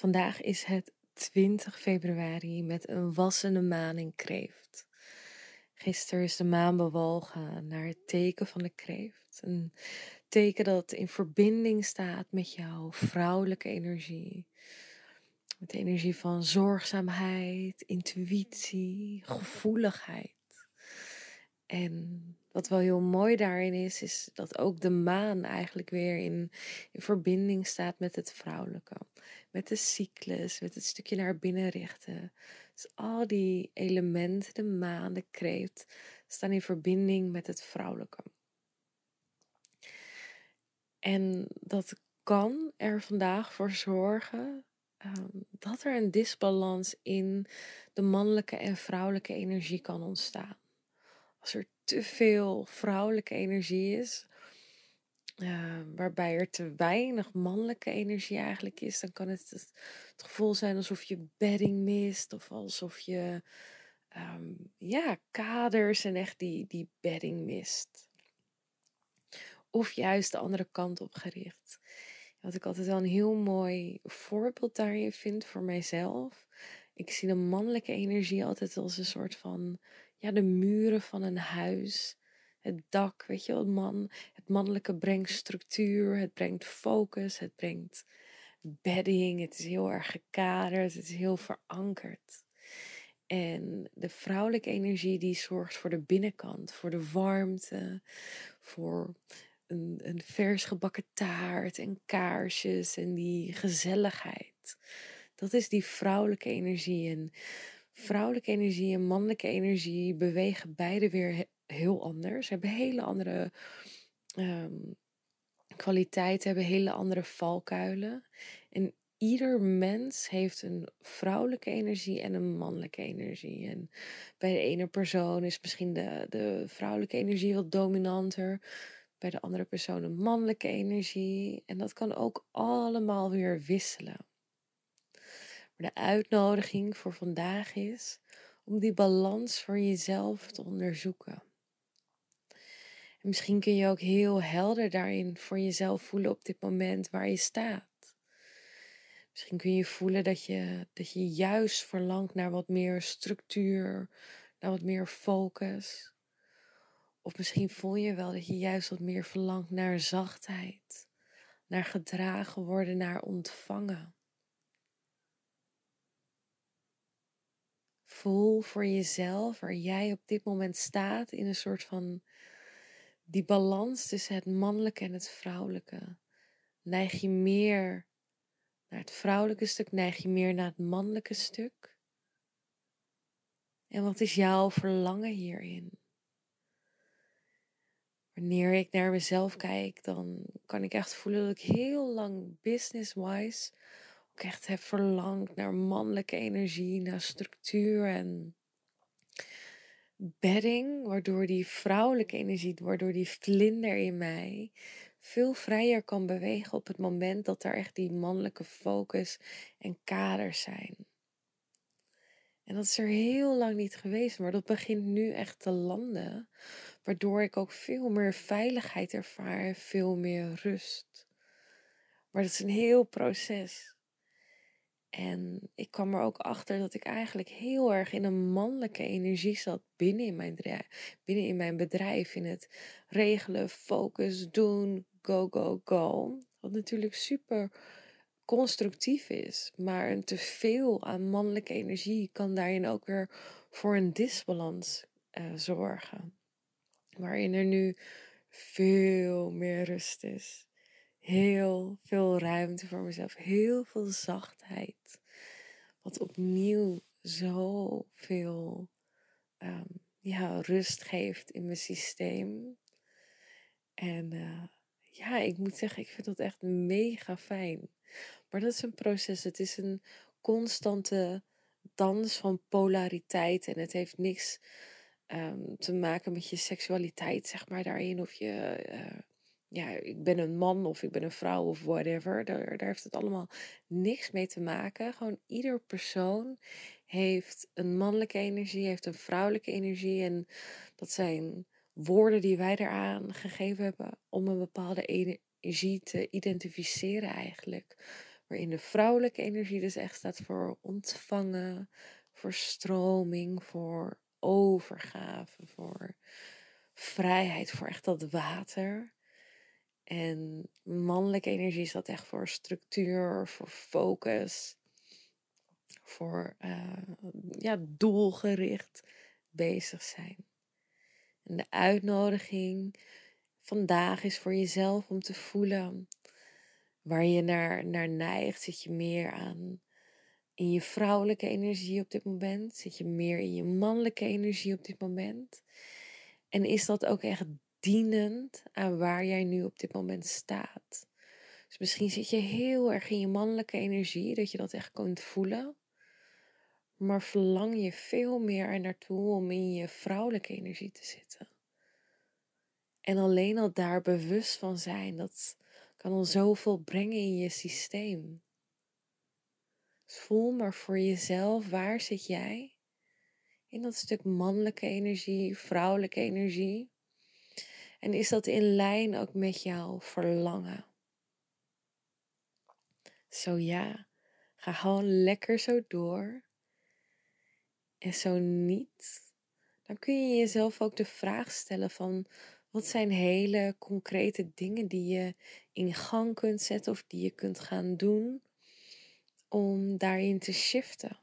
Vandaag is het 20 februari met een wassende maan in kreeft. Gisteren is de maan bewogen naar het teken van de kreeft. Een teken dat in verbinding staat met jouw vrouwelijke energie. Met de energie van zorgzaamheid, intuïtie, gevoeligheid. En wat wel heel mooi daarin is, is dat ook de maan eigenlijk weer in, in verbinding staat met het vrouwelijke. Met de cyclus, met het stukje naar binnen richten. Dus al die elementen, de maan, de kreeft, staan in verbinding met het vrouwelijke. En dat kan er vandaag voor zorgen um, dat er een disbalans in de mannelijke en vrouwelijke energie kan ontstaan. Als er te veel vrouwelijke energie is, uh, waarbij er te weinig mannelijke energie eigenlijk is, dan kan het het, gevoel zijn alsof je bedding mist of alsof je um, ja, kaders en echt die, die bedding mist. Of juist de andere kant op gericht. Wat ik altijd wel een heel mooi voorbeeld daarin vind voor mijzelf. Ik zie de mannelijke energie altijd als een soort van ja, de muren van een huis. Het dak, weet je wel, man, het mannelijke brengt structuur, het brengt focus, het brengt bedding, het is heel erg gekaderd, het is heel verankerd. En de vrouwelijke energie die zorgt voor de binnenkant, voor de warmte, voor een, een vers gebakken taart en kaarsjes en die gezelligheid. Dat is die vrouwelijke energie. En vrouwelijke energie en mannelijke energie bewegen beide weer heel anders. Ze hebben hele andere um, kwaliteiten, hebben hele andere valkuilen. En ieder mens heeft een vrouwelijke energie en een mannelijke energie. En bij de ene persoon is misschien de, de vrouwelijke energie wat dominanter. Bij de andere persoon een mannelijke energie. En dat kan ook allemaal weer wisselen. De uitnodiging voor vandaag is om die balans voor jezelf te onderzoeken. En misschien kun je ook heel helder daarin voor jezelf voelen op dit moment waar je staat. Misschien kun je voelen dat je, dat je juist verlangt naar wat meer structuur, naar wat meer focus. Of misschien voel je wel dat je juist wat meer verlangt naar zachtheid, naar gedragen worden, naar ontvangen. Voel voor jezelf waar jij op dit moment staat in een soort van die balans tussen het mannelijke en het vrouwelijke. Neig je meer naar het vrouwelijke stuk, neig je meer naar het mannelijke stuk? En wat is jouw verlangen hierin? Wanneer ik naar mezelf kijk, dan kan ik echt voelen dat ik heel lang business-wise echt heb verlangd naar mannelijke energie, naar structuur en bedding, waardoor die vrouwelijke energie, waardoor die vlinder in mij veel vrijer kan bewegen op het moment dat er echt die mannelijke focus en kaders zijn. En dat is er heel lang niet geweest, maar dat begint nu echt te landen, waardoor ik ook veel meer veiligheid ervaar, veel meer rust. Maar dat is een heel proces. En ik kwam er ook achter dat ik eigenlijk heel erg in een mannelijke energie zat binnen in mijn, binnen in mijn bedrijf. In het regelen, focus, doen, go, go, go. Wat natuurlijk super constructief is. Maar een teveel aan mannelijke energie kan daarin ook weer voor een disbalans uh, zorgen. Waarin er nu veel meer rust is heel veel ruimte voor mezelf, heel veel zachtheid. Wat opnieuw zoveel um, ja, rust geeft in mijn systeem. En uh, ja, ik moet zeggen, ik vind dat echt mega fijn. Maar dat is een proces. Het is een constante dans van polariteit. En het heeft niks um, te maken met je seksualiteit, zeg maar, daarin. Of je, uh, ja, ik ben een man of ik ben een vrouw of whatever. Daar, daar heeft het allemaal niks mee te maken. Gewoon ieder persoon heeft een mannelijke energie, heeft een vrouwelijke energie. En dat zijn woorden die wij eraan gegeven hebben om een bepaalde energie te identificeren eigenlijk. Waarin de vrouwelijke energie dus echt staat voor ontvangen, voor stroming, voor overgave, voor vrijheid, voor echt dat water. En mannelijke energie staat echt voor structuur, voor focus, voor uh, ja, doelgericht bezig zijn. En de uitnodiging vandaag is voor jezelf om te voelen waar je naar, naar neigt. Zit je meer aan in je vrouwelijke energie op dit moment? Zit je meer in je mannelijke energie op dit moment? En is dat ook echt dienend aan waar jij nu op dit moment staat? Dus misschien zit je heel erg in je mannelijke energie, dat je dat echt kunt voelen. Maar verlang je veel meer er naartoe om in je vrouwelijke energie te zitten. En alleen al daar bewust van zijn, dat kan al zoveel brengen in je systeem. Dus voel maar voor jezelf, waar zit jij? In dat stuk mannelijke energie, vrouwelijke energie. En is dat in lijn ook met jouw verlangen? Zo ja, ga gewoon lekker zo door. En zo niet, dan kun je jezelf ook de vraag stellen van wat zijn hele concrete dingen die je in gang kunt zetten of die je kunt gaan doen om daarin te shiften?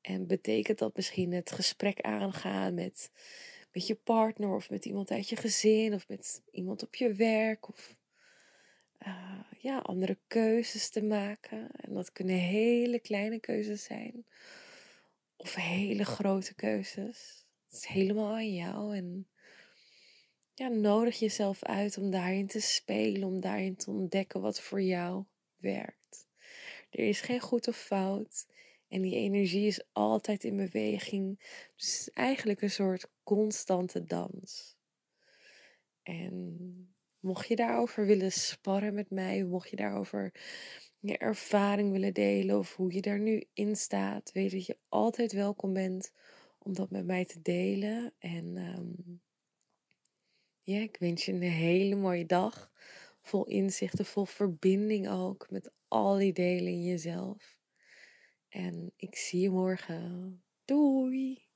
En betekent dat misschien het gesprek aangaan met, met je partner of met iemand uit je gezin of met iemand op je werk of uh, ja, andere keuzes te maken? En dat kunnen hele kleine keuzes zijn of hele grote keuzes. Het is helemaal aan jou en ja, nodig jezelf uit om daarin te spelen, om daarin te ontdekken wat voor jou werkt. Er is geen goed of fout en die energie is altijd in beweging. Dus het is eigenlijk een soort constante dans. En mocht je daarover willen sparren met mij, mocht je daarover je ervaring willen delen of hoe je daar nu in staat, weet dat je altijd welkom bent om dat met mij te delen. En um, ja, ik wens je een hele mooie dag. Vol inzichten, vol verbinding ook met al die delen in jezelf. En ik zie je morgen. Doei!